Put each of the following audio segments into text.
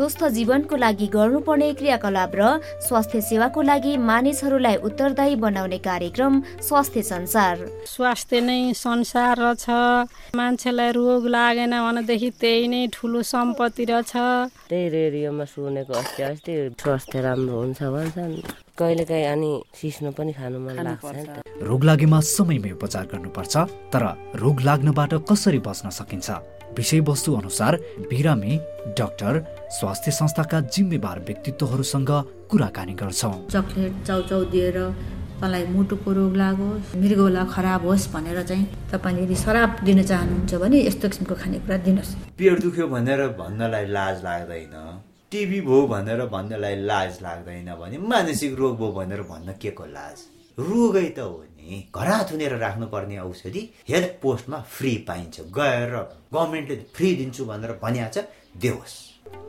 स्वस्थ जीवनको लागि गर्नुपर्ने क्रियाकलाप र स्वास्थ्य सेवाको लागि मानिसहरूलाई उत्तरदायी बनाउने कार्यक्रम स्वास्थ्य संसार। स्वास्थ्य नै संसार छ मान्छेलाई रोग लागेन भनेदेखि त्यही नै ठुलो सम्पत्ति रहेछ त्यही रेडियोमा सुनेको अस्ति अस्ति स्वास्थ्य राम्रो हुन्छ भन्छन्। कहिलेकाहीँ अनि सिस्नो पनि खानु मन लाग्छ नि त। रोग लागेमा समयमै उपचार गर्नुपर्छ तर रोग लाग्नबाट कसरी बच्न सकिन्छ? विषयवस्तु अनुसार बिरामी डाक्टर स्वास्थ्य संस्थाका जिम्मेवार व्यक्तित्वहरूसँग कुराकानी गर्छौँ। चक्लेट चाउचाउ दिएर तँलाई मुटुको रोग लागोस् मृगौला खराब होस् भनेर चाहिँ तपाईँले यदि शराब दिन चाहनुहुन्छ भने यस्तो किसिमको खानेकुरा दिनुहोस्। पेट दुख्यो भनेर भन्नलाई लाज लाग्दैन टिबी भयो भनेर भन्नलाई लाज लाग्दैन भने मानसिक रोग भयो भनेर भन्न के को लाज? रोगै त हो नि। घरा थुनेर राख्नुपर्ने औषधि हेल्थ पोस्टमा फ्री पाइन्छ। गएर गभर्मेन्टले फ्री दिन्छु भनेर भनिहाल्छ देओस्।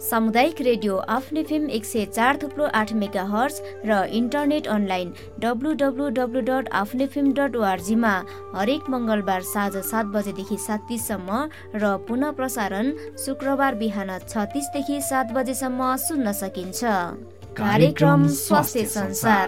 सामुदायिक रेडियो आफ्नै फिल्म एक सय चार थुप्रो आठ मेगा हर्स र internet online W W W dot आफ्नै फिल्म डट ओआरजीमा हरेक मङ्गलबार साँझ सात बजेदेखि सात तिससम्म र पुनः प्रसारण शुक्रबार बिहान छ तिसदेखि सात बजेसम्म सुन्न सकिन्छ। कार्यक्रम स्वास्थ्य संसार।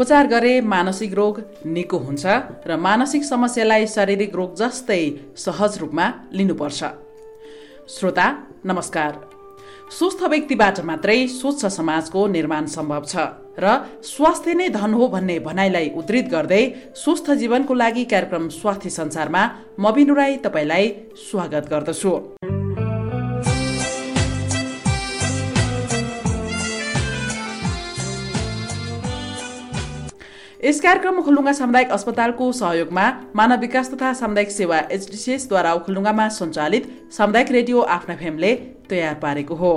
उपचार गरे मानसिक रोग निको हुन्छ र मानसिक समस्यालाई शारीरिक रोग जस्तै सहज रूपमा लिनुपर्छ। श्रोता नमस्कार। स्वस्थ व्यक्तिबाट मात्रै स्वच्छ समाजको निर्माण सम्भव छ र स्वास्थ्य नै धन हो भन्ने भनाइलाई उद्धृत गर्दै स्वस्थ जीवनको लागि कार्यक्रम स्वास्थ्य संसारमा म राई तपाईँलाई स्वागत गर्दछु। यस कार्यक्रम ओखलडुङ्गा सामुदायिक अस्पतालको सहयोगमा मानव विकास तथा सामुदायिक सेवा एचडिसिएसद्वारा ओखलडुङ्गामा सञ्चालित सामुदायिक रेडियो आफ्ना फेमले तयार पारेको हो।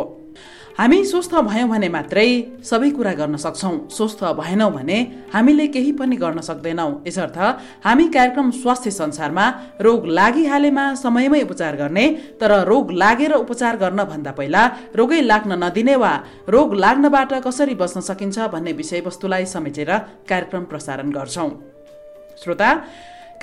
हामी स्वस्थ भयौँ भने मात्रै सबै कुरा गर्न सक्छौँ। स्वस्थ भएनौँ भने हामीले केही पनि गर्न सक्दैनौँ। यसर्थ हामी कार्यक्रम स्वास्थ्य संसारमा रोग लागिहालेमा समयमै उपचार गर्ने तर रोग लागेर उपचार गर्न भन्दा पहिला रोगै लाग्न नदिने वा रोग लाग्नबाट कसरी बच्न सकिन्छ भन्ने विषयवस्तुलाई समेटेर कार्यक्रम प्रसारण गर्छौँ। श्रोता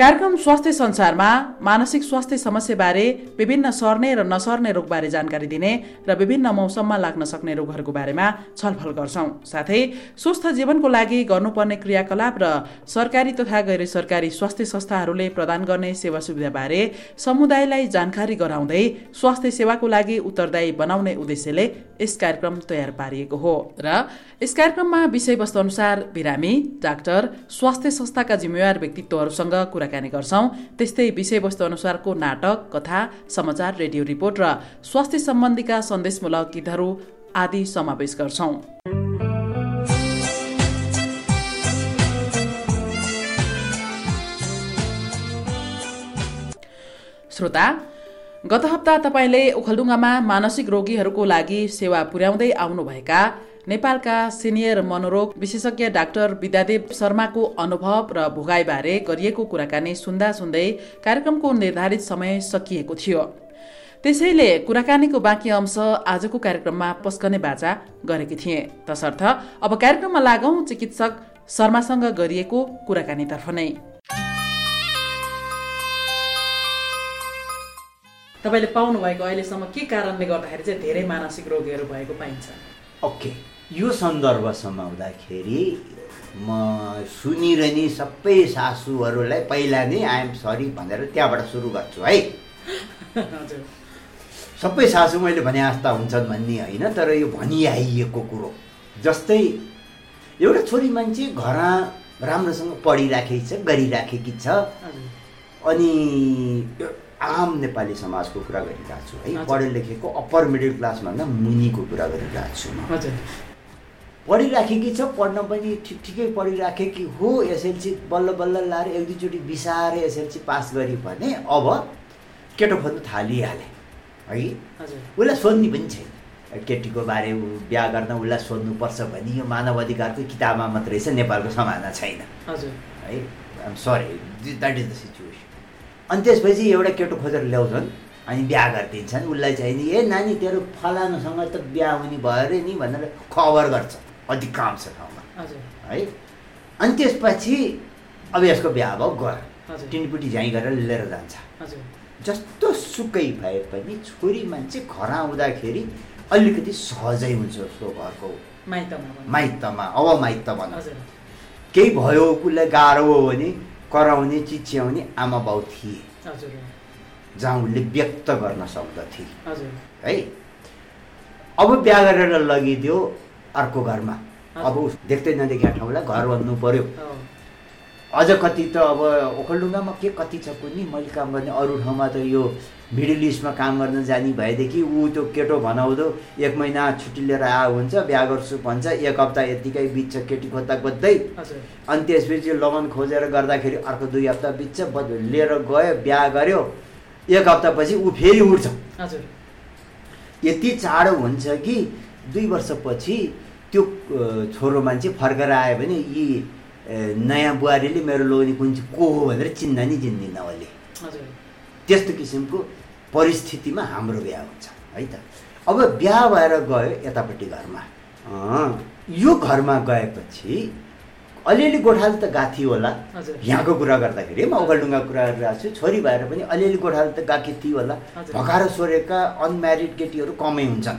कार्यक्रम स्वास्थ्य संसारमा मानसिक स्वास्थ्य समस्याबारे विभिन्न सर्ने र नसर्ने रोगबारे जानकारी दिने र विभिन्न मौसममा लाग्न सक्ने रोगहरूको बारेमा छलफल गर्छौँ। साथै स्वस्थ जीवनको लागि गर्नुपर्ने क्रियाकलाप र सरकारी तथा गैर सरकारी स्वास्थ्य संस्थाहरूले प्रदान गर्ने सेवा सुविधाबारे समुदायलाई जानकारी गराउँदै स्वास्थ्य सेवाको लागि उत्तरदायी बनाउने उद्देश्यले यस कार्यक्रम तयार पारिएको हो। र यस कार्यक्रममा विषयवस्तु अनुसार बिरामी डाक्टर स्वास्थ्य संस्थाका जिम्मेवार व्यक्तित्वहरूसँग कुराकानी गर्छौँ। त्यस्तै विषयवस्तु अनुसारको नाटक कथा समाचार रेडियो रिपोर्ट र स्वास्थ्य सम्बन्धीका सन्देशमूलक गीतहरू आदि समावेश गर्छौँ। श्रोता गत हप्ता तपाईँले ओखलडुङ्गामा मानसिक रोगीहरूको लागि सेवा पुर्याउँदै आउनुभएका नेपालका सिनियर मनोरोग विशेषज्ञ डाक्टर विद्यादेव शर्माको अनुभव र भोगाईबारे गरिएको कुराकानी सुन्दा सुन्दै कार्यक्रमको निर्धारित समय सकिएको थियो। त्यसैले कुराकानीको बाँकी अंश आजको कार्यक्रममा पस्कने बाचा गरेकी थिएँ। तसर्थ अब कार्यक्रममा लागौँ चिकित्सक शर्मासँग गरिएको कुराकानीतर्फ नै। तपाईँले पाउनुभएको अहिलेसम्म के कारणले गर्दाखेरि चाहिँ धेरै मानसिक रोगीहरू भएको पाइन्छ? ओके यो सन्दर्भसम्म आउँदाखेरि म सुनिरहने सबै सासूहरूलाई पहिला नै आइएम सरी भनेर त्यहाँबाट सुरु गर्छु है। सबै सासू मैले भने जस्ता हुन्छन् भन्ने होइन तर यो भनिआइएको कुरो। जस्तै एउटा छोरी मान्छे घर राम्रोसँग पढिराखेकी छ गरिराखेकी छ अनि आम नेपाली समाजको कुरा गरिरहेको छु है। पढे लेखेको अप्पर मिडल क्लासभन्दा मुनिको कुरा गरिरहेको छु म। हजुर। पढिराखेकी छ पढ्न पनि ठिक ठिकै पढिराखेकी हो एसएलसी बल्ल बल्ल लाएर एक दुईचोटि बिसाएर एसएलसी पास गरी भने अब केटो खोज्नु थालिहाले है? हजुर। उसलाई सोध्ने पनि छैन। केटीको बारे बिहा गर्न उसलाई सोध्नुपर्छ भने यो मानव अधिकारको किताबमा मात्रै छ नेपालको समाधान छैन। हजुर। है? I'm sorry that is the situation अनि त्यसपछि एउटा केटो खोजेर ल्याउँछन् अनि बिहा गरिदिन्छन्। उसलाई चाहिँ नि ए नानी तेरो फलानुसँग त बिहा हुने भयो अरे नि भनेर खबर गर्छ। अधिकांश ठाउँमा। है? अनि त्यसपछि अब यसको बिहा भयो हजुर। टिनपुटी झ्याइ गरेर लिएर जान्छ। जस्तो सुकै भए पनि छोरी मान्छे घर आउँदाखेरि अलिकति सहजै हुन्छ उसको घरको माइतमा अब माइत भनौँ। केही भयो उसलाई गाह्रो हो भने कराउने चिच्याउने आमा बाउ थिए। जहाँ उसले व्यक्त गर्न सक्दथे। है? अब बिहा गरेर लगिदियो अर्को घरमा। अब उस देख्दै नदेखेका ठाउँलाई घर भन्नु पर्यो। अझ कति त अब ओखलडुङ्गामा के कति छ कुन्नी? मैले काम गर्ने अरू ठाउँमा त यो मिडल इस्टमा काम गर्न जाने भएदेखि ऊ त्यो केटो भनाउँदो एक महिना छुट्टी लिएर आएको हुन्छ बिहा गर्छु भन्छ एक हप्ता यत्तिकै बित्छ केटी खोज्दा खोज्दै अनि त्यसपछि लगन खोजेर गर्दाखेरि अर्को दुई हप्ता बित्छ लिएर गयो बिहा गर्यो। एक हप्तापछि ऊ फेरि उठ्छ। यति चाँडो हुन्छ कि दुई वर्षपछि त्यो छोरो मान्छे फर्केर आयो भने यी नयाँ बुहारीले मेरो लोनी कुन चाहिँ को हो भनेर चिन्दा नि चिन्दिनँ अहिले त्यस्तो किसिमको परिस्थितिमा हाम्रो बिहा हुन्छ है त? अब बिहा भएर गयो यतापट्टि घरमा। यो घरमा गएपछि अलिअलि गोठालो त गाथी होला। यहाँको कुरा गर्दाखेरि म ओखलडुङ्गा कुरा गरिरहेको छु। छोरी भएर पनि अलिअलि गोठालो त गाकी थिए होला। भकाएर सोरेका अनम्यारिड केटीहरू कमै हुन्छन्।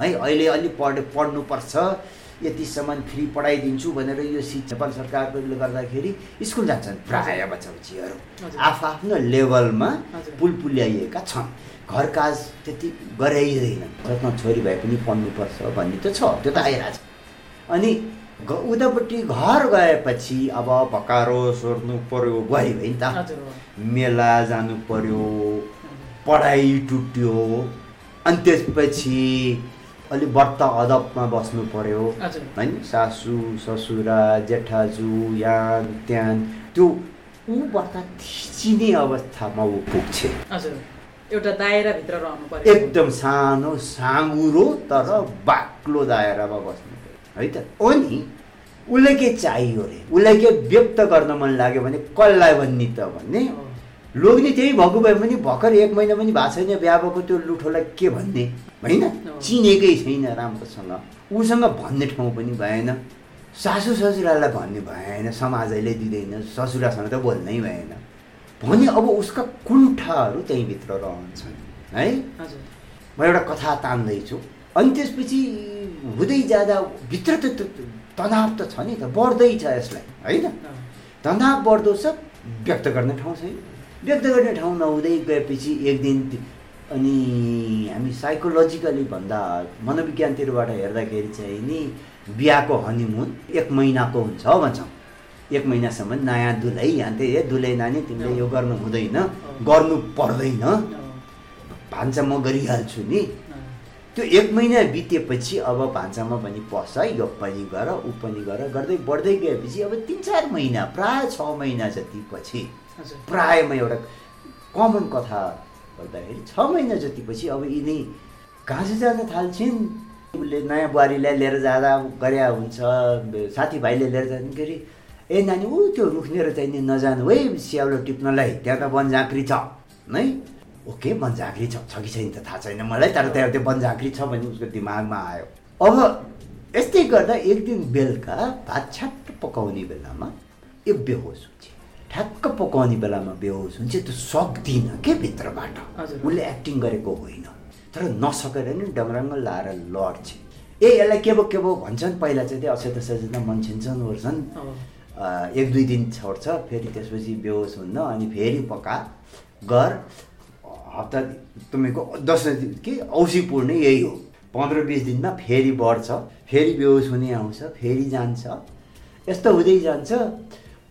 है अहिले अलि पढ पढ्नुपर्छ यतिसम्म फ्री पढाइदिन्छु भनेर यो शिक्षा नेपाल सरकारले गर्दाखेरि स्कुल जान्छन् प्रायः बच्चाबच्चीहरू हजुर। आफ्नो लेभलमा। पुल पुल्याइएका छन् घर काज त्यति गराइँदैन जसमा छोरी भए पनि पढ्नुपर्छ भन्ने त छ त्यो त आइरहेछ अनि उतापट्टि घर गएपछि अब भकारो सोर्नु पर्यो गयो है नि त। मेला जानु पर्यो पढाइ टुट्यो अनि त्यसपछि अलि व्रत अदबमा बस्नु पर्यो। होइन? सासु ससुरा जेठाजु यान त्यान त्यो ऊबाट थिचिने अवस्थामा ऊ पुग्छ। एउटा दायराभित्र रहनु पर्यो। एकदम सानो साँगुरो तर बाक्लो दायरामा बस्नु पर्यो। है त? अनि उसलाई के चाहियो अरे? उसलाई के व्यक्त गर्न मन लाग्यो भने कसलाई भन्ने त भन्ने। लोग्ने त्यही भएको भए पनि भर्खर एक महिना पनि भएको छैन बिहा भएको त्यो लुठोलाई के भन्ने? होइन? चिनेकै छैन राम्रोसँग। उसँग भन्ने ठाउँ पनि भएन। सासु ससुरालाई भन्ने भएन समाजले दिँदैन ससुरासँग त बोल्नै भएन। भने अब उसका कुण्ठाहरू त्यहीँभित्र रहन्छन् है? म एउटा कथा तान्दैछु। अनि त्यसपछि हुँदै जाँदा भित्र त तनाव त छ नि त बढ्दै छ यसलाई होइन। तनाव बढ्दो छ व्यक्त गर्ने ठाउँ छैन। व्यक्त गर्ने ठाउँ नहुँदै गएपछि एक दिन अनि हामी साइकोलोजिकली भन्दा मनोविज्ञानतिरबाट हेर्दाखेरि चाहिँ नि बिहाको हनिमुन एक महिनाको हुन्छ भन्छौँ एक महिनासम्म नयाँ दुलै यहाँ ए दुलै नानी तिमीले यो गर्नु हुँदैन गर्नु पर्दैन। भान्सा म गरिहाल्छु नि। त्यो एक महिना बितेपछि अब भान्सामा पनि पस यो पनि गर ऊ पनि गर गर्दै बढ्दै गएपछि अब तिन चार महिना प्राय छ महिना जति पछि प्राय म एउटा कमन कथा गर्दाखेरि छ महिना जति पछि अब यिनी घाँस जान थाल्छिन्। उसले नयाँ बुहारीलाई लिएर जाँदा गरे हुन्छ साथीभाइले लिएर जाँदाखेरि ए नानी ऊ त्यो रुखनेर चाहिँ नि नजानु है स्याउलो टिप्नलाई त्यहाँ त वनझाँक्री छ। नै ओके वनझाँक्री छ। कि छैन त थाहा छैन मलाई तर त्यहाँ त्यो वनझाँक्री छ भन्ने उसको दिमागमा आयो। अब यस्तै गर्दा एक दिन बेलुका भात छ्याप्प पकाउने बेलामा यो बेहोस हुन्छ। ठ्याक्क पकाउने बेलामा बेहोस हुन्छ त्यो सक्दिनँ के भित्रबाट। उसले एक्टिङ गरेको होइन। तर नसकेर नि डङरङ्ग लाएर लड्छ। ए यसलाई के भो के भो भन्छन् पहिला चाहिँ त्यो अक्षता सचेतना मन्छिन्छन् ओर्छन्। एक दुई दिन छोड्छ फेरि त्यसपछि बेहोस हुन्न अनि फेरि पका गर। हप्ता तपाईँको दस दिन कि औसी पुर्ने यही हो। पन्ध्र बिस दिनमा फेरि बढ्छ फेरि बेहोस हुने आउँछ फेरि जान्छ। यस्तो हुँदै जान्छ।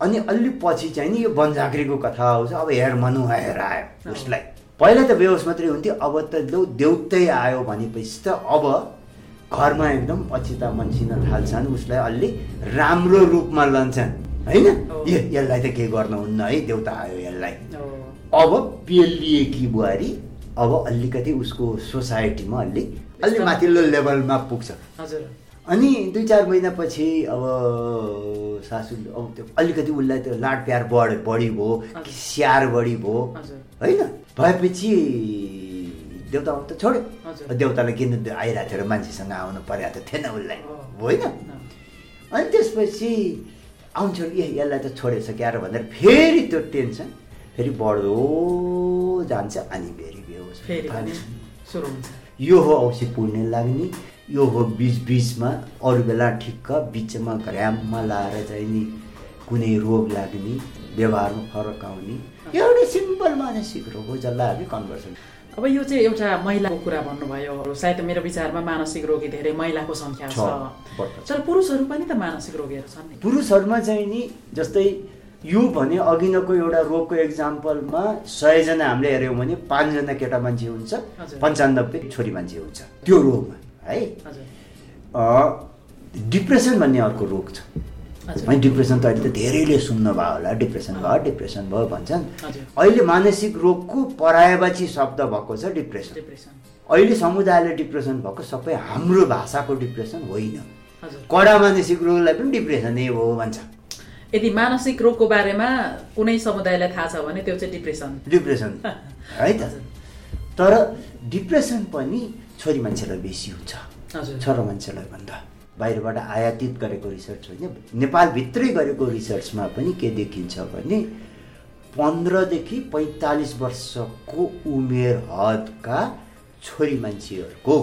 अनि अलि पछि चाहिँ नि यो वनझाँक्रीको कथा आउँछ। अब हेर मनु हेर आयो उसलाई। पहिला त बेहोस मात्रै हुन्थ्यो अब त लौ देउतै आयो भनेपछि त अब घरमा एकदम पछिता मन्सिन थाल्छन् उसलाई अलि राम्रो रूपमा लान्छन्। होइन? यसलाई त केही गर्नुहुन्न है देउता आयो यसलाई। अब पेलिएकी बुहारी अब अलिकति उसको सोसाइटीमा अलि अलि माथिल्लो लेभलमा पुग्छ। हजुर। अनि दुई चार महिनापछि अब सासुले अब त्यो अलिकति उसलाई त्यो लाड प्यार बढ बढी भयो हजुर। स्याहार बढी भयो होइन? भएपछि देउता आउनु त छोड्यो। देउतालाई किन आइरहेको थियो र मान्छेसँग आउनु परेको त थिएन उसलाई। होइन? अनि त्यसपछि आउँछ ए यसलाई त छोडेछ क्यार भनेर फेरि त्यो टेन्सन फेरि बढ्दो जान्छ अनि फेरि बेहोस। यो हो औँसी पुर्ने लाग्ने यो हो बिच बिचमा अरू बेला ठिक्क बिचमा घर्याममा लाएर चाहिँ नि कुनै रोग लाग्ने व्यवहारमा फरक आउने। एउटा सिम्पल मानसिक रोग हो जसलाई हामी कन्भर्सन। अब यो चाहिँ एउटा महिलाको कुरा भन्नुभयो। सायद मेरो विचारमा मानसिक रोगी धेरै महिलाको सङ्ख्या छ। तर पुरुषहरू पनि त मानसिक रोगीहरू छन् नि। पुरुषहरूमा चाहिँ नि जस्तै यो भने अघि नैको एउटा रोगको एक्जाम्पलमा सयजना हामीले हेऱ्यौँ भने पाँचजना केटा मान्छे हुन्छ। पन्चानब्बे छोरी मान्छे हुन्छ। त्यो रोगमा। है? डिप्रेसन भन्ने अर्को रोग छ। अनि डिप्रेसन त अहिले त धेरैले सुन्नु भयो होला। डिप्रेसन भयो डिप्रेसन भयो भन्छन्। अहिले मानसिक रोगको परायवाची शब्द भएको छ डिप्रेसन। अहिले समुदायले डिप्रेसन भएको सबै हाम्रो भाषाको डिप्रेसन होइन। कडा मानसिक रोगलाई पनि डिप्रेसनै हो भन्छ। यदि मानसिक रोगको बारेमा कुनै समुदायलाई थाहा छ भने त्यो चाहिँ डिप्रेसन। डिप्रेसन। है त। तर डिप्रेसन पनि छोरी मान्छेलाई बेसी हुन्छ। छोरा मान्छेलाई भन्दा। बाहिरबाट आयातित गरेको रिसर्च होइन नेपालभित्रै गरेको रिसर्चमा पनि के देखिन्छ भने पन्ध्रदेखि पैँतालिस वर्षको उमेर हदका छोरी मान्छेहरूको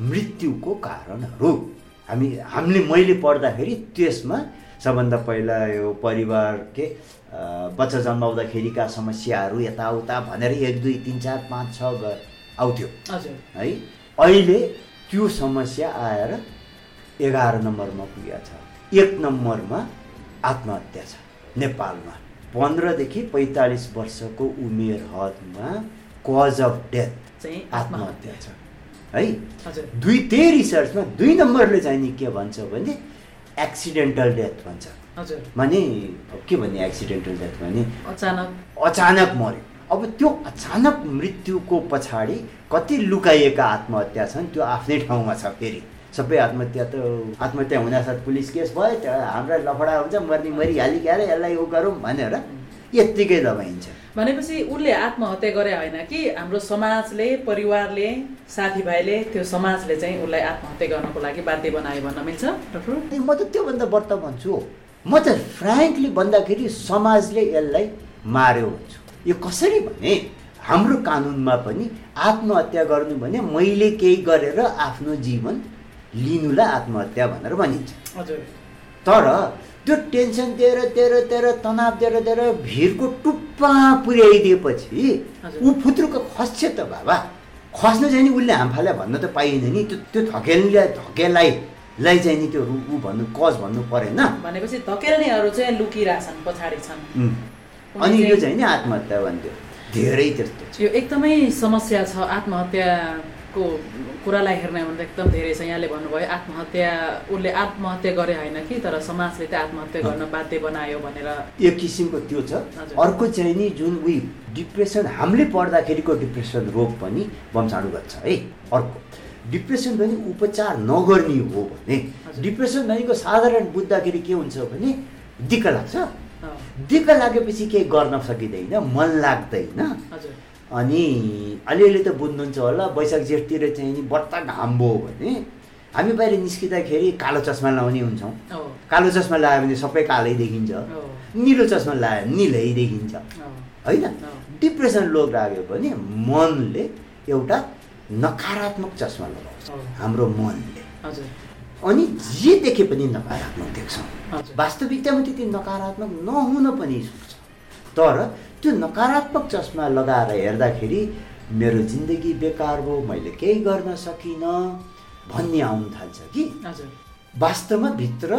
मृत्युको कारणहरू। हामी हामीले मैले पढ्दाखेरि त्यसमा सबभन्दा पहिला यो परिवार के बच्चा जन्माउँदाखेरिका समस्याहरू यताउता भनेर एक दुई तिन चार पाँच छ आउँथ्यो। है? अहिले त्यो समस्या आएर एघार नम्बरमा पुगेको छ। एक नम्बरमा आत्महत्या छ। नेपालमा पन्ध्रदेखि पैँतालिस वर्षको उमेर हदमा कज अफ डेथ आत्महत्या छ। है? दुई त्यही रिसर्चमा दुई नम्बरले चाहिँ नि के भन्छ भने एक्सिडेन्टल डेथ भन्छ। माने के भन्ने एक्सिडेन्टल डेथ भने अचानक। अचानक मऱ्यो। अब त्यो अचानक मृत्युको पछाडि कति लुकाइएका आत्महत्या छन् त्यो आफ्नै ठाउँमा छ फेरि। सबै आत्महत्या त आत्महत्या हुनासाथ पुलिस केस भयो त हाम्रा लफडा हुन्छ मर्ने मरिहाली क्यारे यसलाई उ गरौँ भनेर यत्तिकै दबाइन्छ। भनेपछि उसले आत्महत्या गरे होइन कि हाम्रो समाजले परिवारले साथीभाइले त्यो समाजले चाहिँ उसलाई आत्महत्या गर्नको लागि बाध्य बनायो भन्न मिल्छ डक्टर? म त त्योभन्दा बढ्ता भन्छु म त फ्रेङ्कली भन्दाखेरि समाजले यसलाई मार्यो भन्छु। यो कसरी भने हाम्रो कानुनमा पनि आत्महत्या गर्नु भने मैले केही गरेर आफ्नो जीवन लिनुलाई आत्महत्या भनेर भनिन्छ। हजुर। तर त्यो टेन्सन दिएर दिएर दिएर तनाव दिएर दिएर भिरको टुप्पा पुर्याइदिएपछि। ऊ फुत्रुको खस्छ त बाबा। खस्नु चाहिँ नि उसले हामफाले भन्न त पाइएन नि। त्यो त्यो धकेलले धकेलाई लाई चाहिँ नि त्यो ऊ भन्नु कज भन्नु परेन। भनेपछि धकेल्नेहरू चाहिँ लुकिरहेछन् पछाडि छन्. अनि यो चाहिँ नि आत्महत्या भन्थ्यो। धेरै त्यस्तो छ। यो एकदमै समस्या छ आत्महत्याको कुरालाई हेर्ने हो भने त एकदम धेरै छ। यहाँले भन्नुभयो आत्महत्या उसले आत्महत्या गरे होइन कि तर समाजले त आत्महत्या गर्न बाध्य बनायो भनेर। एक किसिमको त्यो छ। अर्को चाहिँ नि जुन उही डिप्रेसन हामीले पढ्दाखेरिको डिप्रेसन रोग पनि बमसाडु गर्छ है। अर्को डिप्रेसन पनि उपचार नगर्ने हो भने। डिप्रेसन भनेको साधारण बुझ्दाखेरि के हुन्छ भने दिक्क लाग्छ। दिक्क लागेपछि केही गर्न सकिँदैन मन लाग्दैन। अनि अलिअलि त बुझ्नुहुन्छ होला वैशाख जेठतिर चाहिँ नि बट्टा घाम भयो भने हामी बाहिर निस्किँदाखेरि कालो चस्मा लाउने हुन्छौँ। कालो चस्मा लगायो भने सबै कालै देखिन्छ। निलो चस्मा लगायो भने निलै देखिन्छ। होइन। डिप्रेसन रोग लाग्यो भने मनले एउटा नकारात्मक चस्मा लगाउँछ। हाम्रो मनले। अनि जे देखे पनि नकारात्मक देख्छौँ वास्तविकतामा त्यति नकारात्मक नहुन पनि सक्छ तर त्यो नकारात्मक चस्मा लगाएर हेर्दाखेरि मेरो जिन्दगी बेकार भयो मैले केही गर्न सकिनँ भन्ने आउनु थाल्छ कि? वास्तवमा भित्र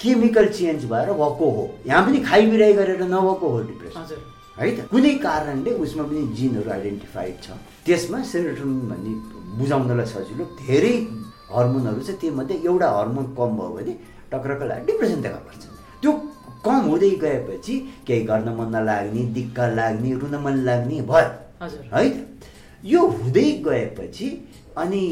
केमिकल चेन्ज भएर भएको हो। यहाँ पनि खाइबिराइ गरेर नभएको हो डिप्रेसन। है त? कुनै कारणले उसमा पनि जिनहरू आइडेन्टिफाइड छ। त्यसमा सेरोटोनिन भन्ने बुझाउनलाई सजिलो धेरै हर्मोनहरू छ। त्योमध्ये एउटा हर्मोन कम भयो भने टक्रक्क लाग्यो डिप्रेसन देखा पर्छ। त्यो कम हुँदै गएपछि केही गर्न मन नलाग्ने दिक्क लाग्ने रुन मन लाग्ने भयो। हजुर। है? त यो हुँदै गएपछि अनि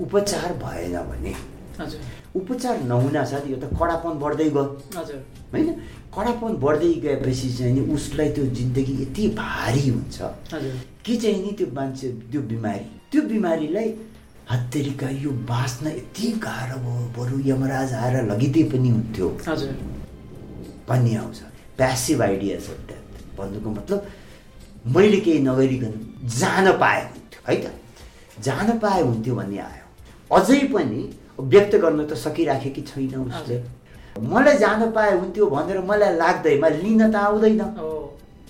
उपचार भएन भने हजुर। उपचार नहुना साथ यो त कडापन बढ्दै गयो। हजुर। होइन? कडापन बढ्दै गएपछि चाहिँ नि उसलाई त्यो जिन्दगी यति भारी हुन्छ हजुर। कि चाहिँ नि त्यो मान्छे त्यो बिमारी त्यो बिमारीलाई हत्तेरिका यो बाँच्न यति गाह्रो भयो। बरु यमराज आएर लगिदिए पनि हुन्थ्यो। हजुर। भन्ने आउँछ। प्यासिभ आइडियाज अफ डेथ भन्नुको मतलब मैले केही नगरिकन जान पाए हुन्थ्यो है त? जान पाए हुन्थ्यो भन्ने आयो। अझै पनि व्यक्त गर्न त सकिराखेकी छैन उसले। मलाई जान पाए हुन्थ्यो भनेर मलाई लाग्दैमा लिन त आउँदैन।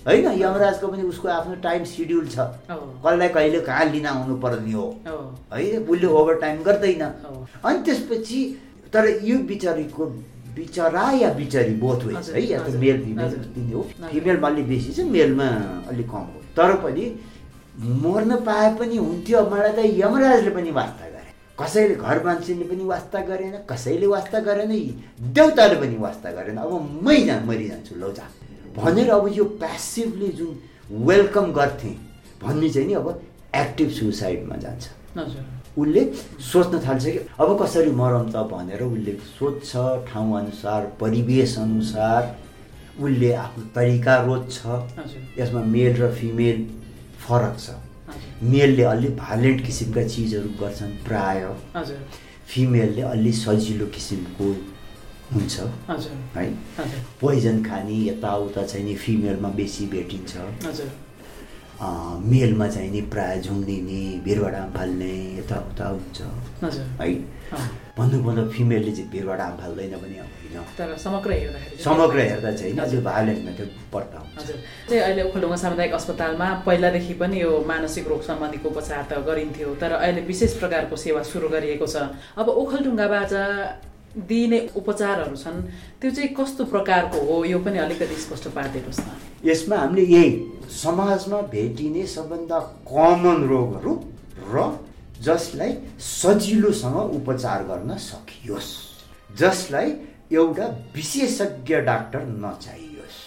होइन यमराजको पनि उसको आफ्नो टाइम सिड्युल छ। कसलाई कहिले कहाँ लिन आउनु पर्ने हो। है। उसले ओभर टाइम गर्दैन। हो। अनि त्यसपछि तर यो बिचरीको बिचरा या बिचरी बोथ वेज हजुर, है या त मेल फिमेल। तिनी हो। फिमेलमा अलिक बेसी छ मेलमा अलिक कम हो। तर पनि मर्न पाए पनि हुन्थ्यो। मलाई त यमराजले पनि वास्ता गरे। कसैले घर मान्छेले पनि वास्ता गरेन कसैले वास्ता गरेन देउताले पनि वास्ता गरेन। अब मै जा मरिजान्छु लौ जा। भनेर अब यो प्यासिभली जुन वेलकम गर्थे भन्ने चाहिँ नि अब एक्टिभ सुसाइडमा जान्छ। उसले सोच्न थाल्छ कि अब कसरी मरम त भनेर उसले सोध्छ ठाउँ अनुसार परिवेश अनुसार उसले आफ्नो तरिका रोज्छ। यसमा मेल र फिमेल फरक छ। मेलले अलि भाइलेन्ट किसिमका चिजहरू गर्छन् प्राय। फिमेलले अलि सजिलो किसिमको हुन्छ। है? पोइजन खाने यताउता चाहिँ नि फिमेलमा बेसी भेटिन्छ। मेलमा चाहिँ नि प्राय झुम्दिने भिरबाट फाल्ने यताउता हुन्छ। है? अँ, भन्नु मतलब फिमेलले चाहिँ भिरबाट फाल्दैन पनि होइन? तर समग्र हेर्दाखेरि समग्र हेर्दा चाहिँ हजुर। भाइलेन्ट मेथड पर्दा हुन्छ। चाहिँ अहिले ओखलढुङ्गा सामुदायिक अस्पतालमा पहिलादेखि पनि यो मानसिक रोग सम्बन्धीको उपचार त गरिन्थ्यो तर अहिले विशेष प्रकारको सेवा सुरु गरिएको छ। अब ओखलढुङ्गाबाट दिइने उपचारहरू छन् त्यो चाहिँ कस्तो प्रकारको हो यो पनि अलिकति स्पष्ट पारिदिनुहोस् न। यसमा हामीले यही समाजमा भेटिने सबभन्दा कमन रोगहरू र जसलाई सजिलोसँग उपचार गर्न सकियोस्। जसलाई एउटा विशेषज्ञ डाक्टर नचाहियोस्।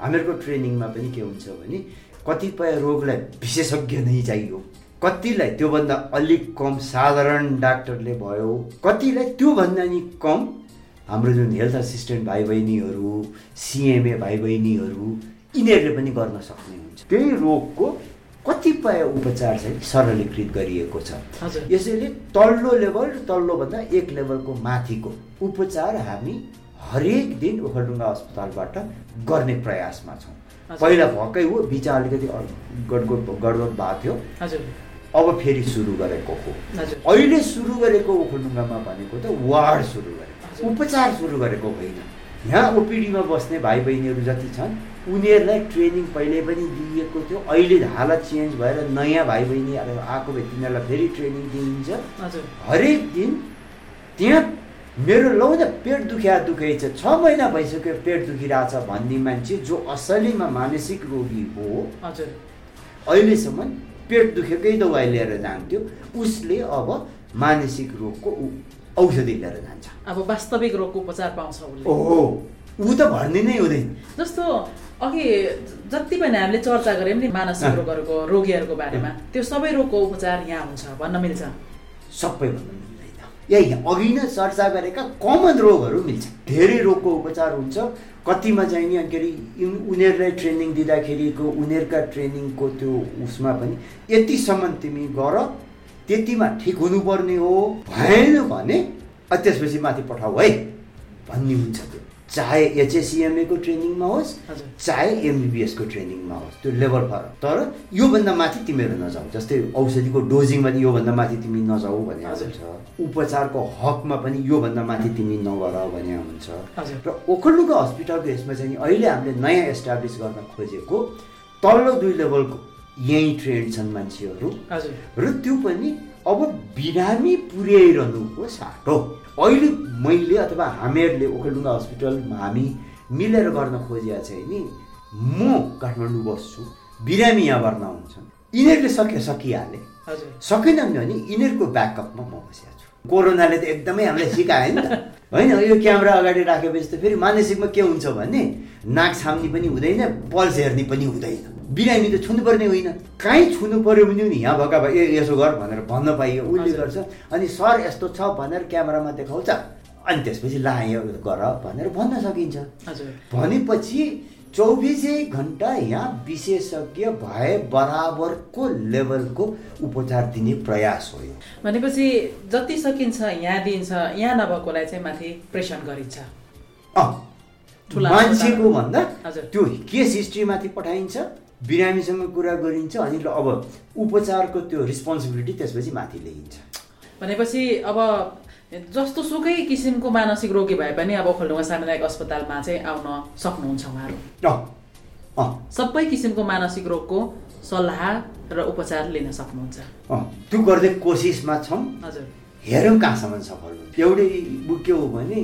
हामीहरूको ट्रेनिङमा पनि के हुन्छ भने कतिपय रोगलाई विशेषज्ञ नै चाहियो। कतिलाई त्योभन्दा अलिक कम साधारण डाक्टरले भयो कतिलाई त्योभन्दा नि कम हाम्रो जुन हेल्थ असिस्टेन्ट भाइ बहिनीहरू सिएमए भाइ बहिनीहरू यिनीहरूले पनि गर्न सक्ने हुन्छ। त्यही रोगको कतिपय उपचार चाहिँ सरलीकृत गरिएको छ। यसैले तल्लो लेभल र तल्लोभन्दा एक लेभलको माथिको उपचार हामी हरेक दिन ओखलडुङ्गा अस्पतालबाट गर्ने प्रयासमा छौँ। पहिला भएकै हो बिचा अलिकति गडगड गडबड भएको थियो। अब फेरि सुरु गरेको हो। अहिले सुरु गरेको ओखलडुङ्गामा भनेको त वार्ड सुरु गरेको। उपचार सुरु गरेको होइन। यहाँ ओपिडीमा बस्ने भाइ बहिनीहरू जति छन् उनीहरूलाई ट्रेनिङ पहिले पनि दिइएको थियो। अहिले हालत चेन्ज भएर नयाँ भाइ बहिनीहरू आएको भए तिनीहरूलाई फेरि ट्रेनिङ दिइन्छ। हरेक दिन त्यहाँ मेरो लौ न पेट दुख्या दुखै छ छ महिना भइसक्यो पेट दुखिरहेछ भन्ने मान्छे जो असलीमा मानसिक रोगी हो हजुर। अहिलेसम्म पेट दुखेकै दबाई लिएर जान्थ्यो उसले अब मानसिक रोगको औषधि लिएर जान्छ। अब वास्तविक रोगको उपचार पाउँछ उसले। ओहो ऊ त भन्ने नै हुँदैन। जस्तो अघि जति पनि हामीले चर्चा गऱ्यौँ नि मानसिक रोगहरूको रोगीहरूको बारेमा त्यो सबै रोगको उपचार यहाँ हुन्छ भन्न मिल्छ। सबै भन्नु मिल्दैन। यही अघि नै चर्चा गरेका कमन रोगहरू मिल्छ। धेरै रोगको उपचार हुन्छ। कतिमा चाहिँ नि के अरे उन- उनीहरूलाई ट्रेनिङ दिँदाखेरिको उनीहरूका ट्रेनिङको त्यो उसमा पनि यतिसम्म तिमी गर त्यतिमा ठिक हुनुपर्ने हो भएन भने त्यसपछि माथि पठाऊ है भन्ने हुन्छ त्यो। चाहे एचएससिएमएको ट्रेनिङमा होस् चाहे एमबिबिएसको ट्रेनिङमा होस् त्यो लेभल फरक तर योभन्दा माथि तिमीहरू नजाऊ जस्तै औषधिको डोजिङमा पनि योभन्दा माथि तिमी नजाऊ भने। हुन्छ। उपचारको हकमा पनि योभन्दा माथि तिमी नगर भने हुन्छ। र ओखलडुङ्गा हस्पिटलको यसमा चाहिँ नि अहिले हामीले नयाँ एस्टाब्लिस गर्न खोजेको तल्लो दुई लेभलको यहीँ ट्रेन्ड छन् मान्छेहरू। र त्यो पनि अब बिरामी पुर्याइरहनुको साटो। अहिले मैले अथवा हामीहरूले ओखलडुङ्गा हस्पिटलमा हामी मिलेर गर्न खोजेका चाहिँ नि म काठमाडौँ बस्छु बिरामी यहाँ भर्ना हुन्छन्। यिनीहरूले सके सकिहाले। सकेनन् भने यिनीहरूको ब्याकअपमा म बसेको छु। कोरोनाले त एकदमै हामीलाई सिकायो नि त। होइन यो क्यामेरा अगाडि राखेपछि त फेरि मानसिकमा के हुन्छ भने नाक छाम्ने पनि हुँदैन पल्स हेर्ने पनि हुँदैन। बिरामी त छुनुपर्ने होइन। कहीँ छुनु पर्यो भने नि यहाँ भएका भए ए यसो गर भनेर भन्न पाइयो उसले गर्छ। अनि सर यस्तो छ भनेर क्यामेरामा देखाउँछ। अनि त्यसपछि ला यो गर भनेर भन्न सकिन्छ। भनेपछि चौबिसै घन्टा यहाँ विशेषज्ञ भए बराबरको लेभलको उपचार दिने प्रयास हो भनेपछि जति सकिन्छ यहाँ दिइन्छ यहाँ नभएकोलाई चाहिँ माथि प्रेसर गरिन्छ। मान्छेको भन्दा। त्यो केस हिस्ट्रीमाथि पठाइन्छ। बिरामीसँग कुरा गरिन्छ अनि अब उपचारको त्यो रिस्पोन्सिबिलिटी त्यसपछि माथि ल्याइन्छ। भनेपछि अब जस्तो सुकै किसिमको मानसिक रोगी भए पनि अब खोलडुङ्गा सामुदायिक अस्पतालमा चाहिँ आउन सक्नुहुन्छ उहाँहरू। सबै किसिमको मानसिक रोगको सल्लाह र उपचार लिन सक्नुहुन्छ। त्यो गर्दै कोसिसमा छौँ। हजुर। हेरौँ कहाँसम्म सफल हुन्छ एउटै के हो भने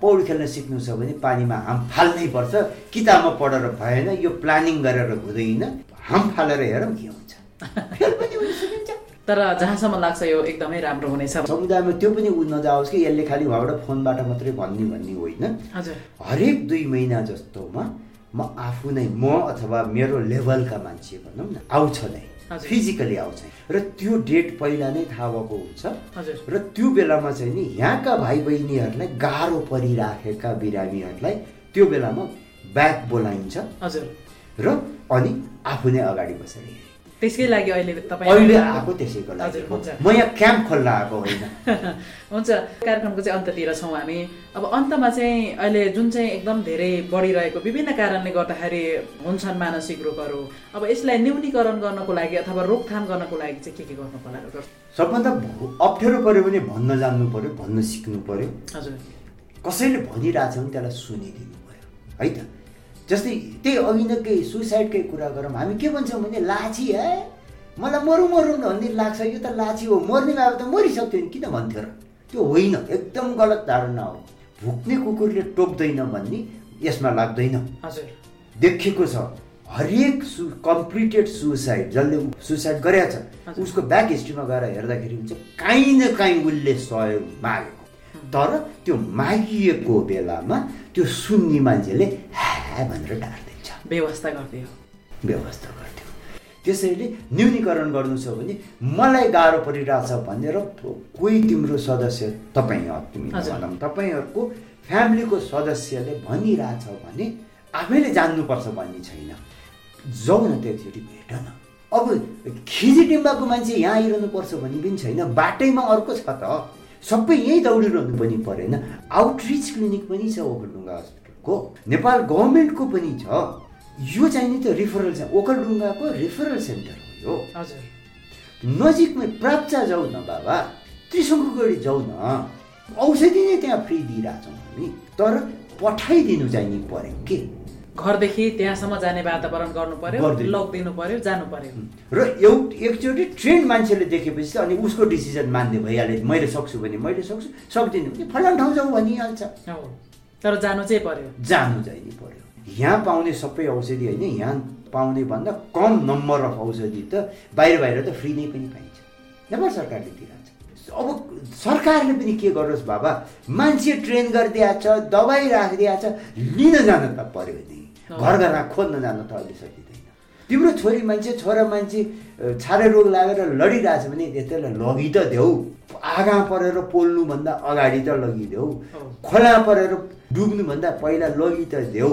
पौडी खेल्न सिक्नु छ भने पानीमा हाम फाल्नै पर्छ। किताबमा पढेर भएन यो प्लानिङ गरेर हुँदैन। हाम फालेर हेरौँ के हुन्छ। फेल पनि हुन सकिन्छ तर जहाँसम्म लाग्छ यो एकदमै राम्रो हुनेछ। समुदायमा त्यो पनि उ नजाओस् कि यसले खालि उहाँबाट फोनबाट मात्रै भन्ने भन्ने होइन। हजुर। हरेक दुई महिना जस्तोमा म आफू नै म अथवा मेरो लेभलका मान्छे भनौँ न आउँछ नै। फिजिकली आउँछ र त्यो डेट पहिला नै थाहा भएको हुन्छ। र त्यो बेलामा चाहिँ नि यहाँका भाइ बहिनीहरूलाई गाह्रो परिराखेका बिरामीहरूलाई त्यो बेलामा ब्याक बोलाइन्छ। हजुर। र अनि आफू नै अगाडि बसेर। त्यसकै लागि अहिले तपाईँ अहिले आएको त्यसैको लागि। म यहाँ क्याम्प खोल्न आएको होइन। हुन्छ कार्यक्रमको चाहिँ अन्त्यतिर छौँ हामी। अब अन्तमा चाहिँ अहिले जुन चाहिँ एकदम धेरै बढिरहेको विभिन्न कारणले गर्दाखेरि हुन्छन् मानसिक रोगहरू। अब यसलाई न्यूनीकरण गर्नको लागि अथवा रोकथाम गर्नको लागि चाहिँ के के गर्नु पर्ला सबभन्दा अप्ठ्यारो पऱ्यो भने भन्न जान्नु पऱ्यो भन्न सिक्नु पऱ्यो हजुर। कसैले भनिरहेछ भने त्यसलाई सुनिदिनु पऱ्यो है त? जस्तै त्यही अघि नै केही सुसाइडकै कुरा गरौँ। हामी के भन्छौँ भने लाछी है? मलाई मरौँ मरौँ भन्ने लाग्छ। यो त लाछी हो। मर्ने भए त मरिसक्थ्यो नि। किन भन्थ्यो र? त्यो होइन। एकदम गलत धारणा हो। भुक्ने कुकुरले टोक्दैन भन्ने यसमा लाग्दैन। हजुर। देखिएको छ हरेक सु कम्प्लिटेड सुसाइड जसले सुसाइड गरेका छ। उसको ब्याक हिस्ट्रीमा गएर हेर्दाखेरि हुन्छ काहीँ न काहीँ उसले सहयोग मागेको। तर त्यो मागिएको बेलामा त्यो सुन्ने मान्छेले ह्या भनेर डाकिदिन्छ व्यवस्था गरिदियो। व्यवस्था गर्थ्यो त्यसैले न्यूनीकरण गर्नु छ भने मलाई गाह्रो परिरहेछ भनेर कोही तिम्रो सदस्य तपाईँ तिमी तपाईँहरूको फ्यामिलीको सदस्यले भनिरहेछ भने आफैले जान्नुपर्छ भन्ने छैन। जाउ न त्यो एकचोटि भेट न अब खिजिडिम्बाको मान्छे यहाँ आइरहनु पर्छ भन्ने पनि छैन बाटैमा अर्को छ त। सबै यहीँ दौडिरहनु पनि परेन। आउटरिच क्लिनिक पनि छ ओखलढुङ्गा हस्पिटलको नेपाल गभर्मेन्टको पनि छ। यो चाहिँ नि त रिफरल छ ओखलढुङ्गाको रिफरल सेन्टर हो यो। हजुर। नजिकमै प्राप्चा जाऊ न बाबा त्रिशङ्कुगढी जाऊ न। औषधि नै त्यहाँ फ्री दिइरहेछौँ हामी। तर पठाइदिनु चाहिँ नि पऱ्यो के? घरदेखि त्यहाँसम्म जाने वातावरण गर्नु पर्यो। लगिदिनु पर्यो जानु पर्यो र एउटा एकचोटि ट्रेन मान्छेले देखेपछि अनि उसको डिसिजन मान्ने भइहाल्यो मैले सक्छु भने मैले सक्छु सक्दिनँ भने फलाम ठाउँ जाउँ भनिहाल्छ। तर जानु चाहिँ पर्यो। जानु चाहिँ पर्यो। यहाँ पाउने सबै औषधि होइन यहाँ पाउने भन्दा कम नम्बर अफ औषधि त बाहिर बाहिर त फ्री नै पनि पाइन्छ। नेपाल सरकारले दिइरहेछ अब सरकारले पनि के गरोस् बाबा मान्छे ट्रेन गरिदिएको छ दबाई राखिदिएको छ लिन जान त पर्यो नि। घर घरमा खोज्न जान त अहिले सकिँदैन तिम्रो छोरी मान्छे छोरा मान्छे छारे रोग लागेर लडिरहेछ भने त्यसलाई लगि त देऊ आगा परेर पोल्नुभन्दा अगाडि त लगिदेऊ खोला परेर डुब्नुभन्दा पहिला लगी त देऊ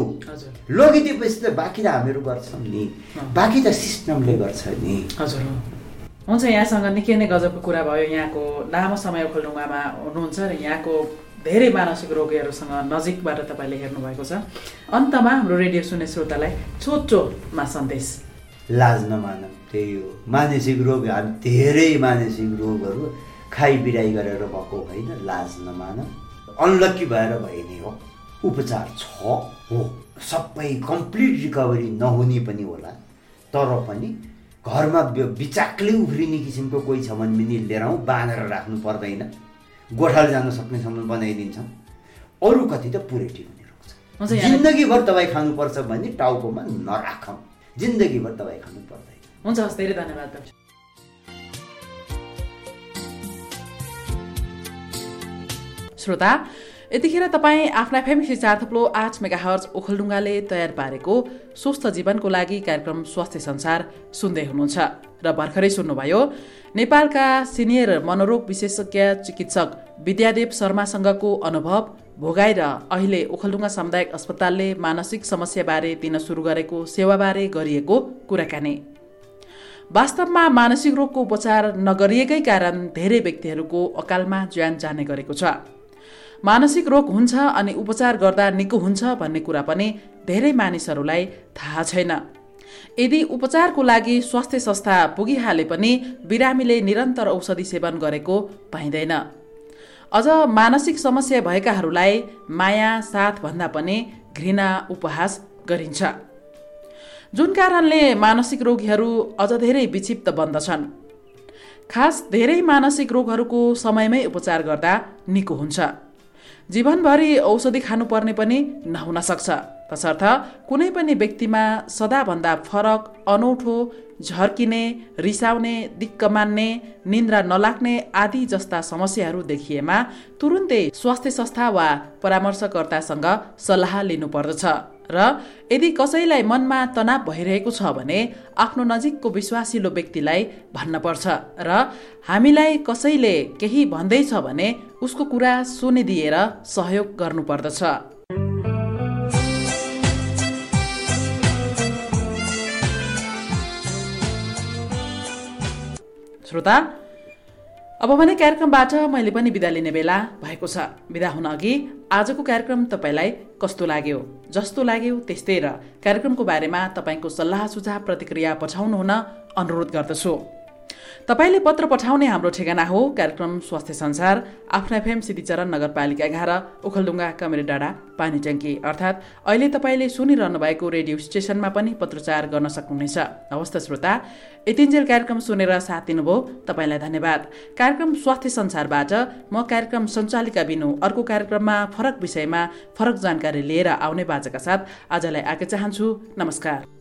लगिदिएपछि त बाँकी त हामीहरू गर्छौँ नि बाँकी त सिस्टमले गर्छ नि हजुर। हुन्छ यहाँसँग निकै नै गजबको कुरा भयो यहाँको लामो समय खोल्डुङ्गामा हुनुहुन्छ र यहाँको धेरै मानसिक रोगीहरूसँग नजिकबाट तपाईँले हेर्नुभएको छ। अन्तमा हाम्रो रेडियो सुन्ने श्रोतालाई छोटोमा सन्देश। लाज नमान त्यही हो। मानसिक रोग हामी धेरै मानसिक रोगहरू खाइ बिराई गरेर भएको होइन लाज नमान। अनलक्की भएर भए नै हो। उपचार छ हो। सबै कम्प्लिट रिकभरी नहुने पनि होला। तर पनि घरमा बिचाक्लै उफ्रिने किसिमको कोही छ भने पनि लिएर आउँ बाँधेर राख्नु पर्दैन। गोठाले जान सक्नेसम्म बनाइदिन्छौँ अरू कति त पुरै हुने रोग छ हुन्छ यहाँ। जिन्दगीभर दबाई खानुपर्छ भने टाउकोमा नराखौँ। जिन्दगीभर दबाई खानु पर्दैन। हुन्छ हस् धेरै धन्यवाद डाक्टर। श्रोता यतिखेर तपाईँ आफ्ना फेमिसी चार थुप्लो आठ मेगा हर्ज ओखलडुङ्गाले तयार पारेको स्वस्थ जीवनको लागि कार्यक्रम स्वास्थ्य संसार सुन्दै हुनुहुन्छ र भर्खरै सुन्नुभयो नेपालका सिनियर मनोरोग विशेषज्ञ चिकित्सक विद्यादेव शर्मासँगको अनुभव भोगाई अहिले ओखलडुङ्गा सामुदायिक अस्पतालले मानसिक समस्याबारे दिन सुरु गरेको सेवाबारे गरिएको कुराकानी। वास्तवमा मानसिक रोगको उपचार नगरिएकै कारण धेरै व्यक्तिहरूको अकालमा ज्यान जाने गरेको छ। मानसिक रोग हुन्छ अनि उपचार गर्दा निको हुन्छ भन्ने कुरा पनि धेरै मानिसहरूलाई थाहा छैन। यदि उपचारको लागि स्वास्थ्य संस्था पुगिहाले पनि बिरामीले निरन्तर औषधि सेवन गरेको पाइँदैन। अझ मानसिक समस्या भएकाहरूलाई माया साथ भन्दा पनि घृणा उपहास गरिन्छ। जुन कारणले मानसिक रोगीहरू अझ धेरै विक्षिप्त बन्दछन्। खास धेरै मानसिक रोगहरूको समयमै उपचार गर्दा निको हुन्छ। जीवनभरि औषधि खानुपर्ने पनि नहुन सक्छ। तसर्थ कुनै पनि व्यक्तिमा सदाभन्दा फरक अनौठो झर्किने रिसाउने दिक्क मान्ने निन्द्रा नलाग्ने आदि जस्ता समस्याहरू देखिएमा तुरुन्तै स्वास्थ्य संस्था वा परामर्शकर्तासँग सल्लाह लिनुपर्दछ। र यदि कसैलाई मनमा तनाव भइरहेको छ भने आफ्नो नजिकको विश्वासिलो व्यक्तिलाई भन्न पर्छ र हामीलाई कसैले केही भन्दैछ भने उसको कुरा सुनिदिएर सहयोग गर्नुपर्दछ। श्रोता अब भने कार्यक्रमबाट मैले पनि बिदा लिने बेला भएको छ। बिदा हुन अघि आजको कार्यक्रम तपाईँलाई कस्तो लाग्यो? जस्तो लाग्यो त्यस्तै र कार्यक्रमको बारेमा तपाईँको सल्लाह सुझाव प्रतिक्रिया पठाउनु हुन अनुरोध गर्दछु। तपाईँले पत्र पठाउने हाम्रो ठेगाना हो। कार्यक्रम स्वास्थ्य संसार आफ्नो एफएम सिद्धिचरण नगरपालिका एघार ओखलडुङ्गा कमेरी डाँडा पानी ट्याङ्की अर्थात् अहिले तपाईँले सुनिरहनु भएको रेडियो स्टेसनमा पनि पत्रचार गर्न सक्नुहुनेछ। हवस् त श्रोता यतिन्जेल कार्यक्रम सुनेर साथ दिनुभयो तपाईँलाई धन्यवाद। कार्यक्रम स्वास्थ्य संसारबाट म कार्यक्रम सञ्चालिका बिनु अर्को कार्यक्रममा फरक विषयमा फरक जानकारी लिएर आउने बाजाका साथ आजलाई आके चाहन्छु। नमस्कार।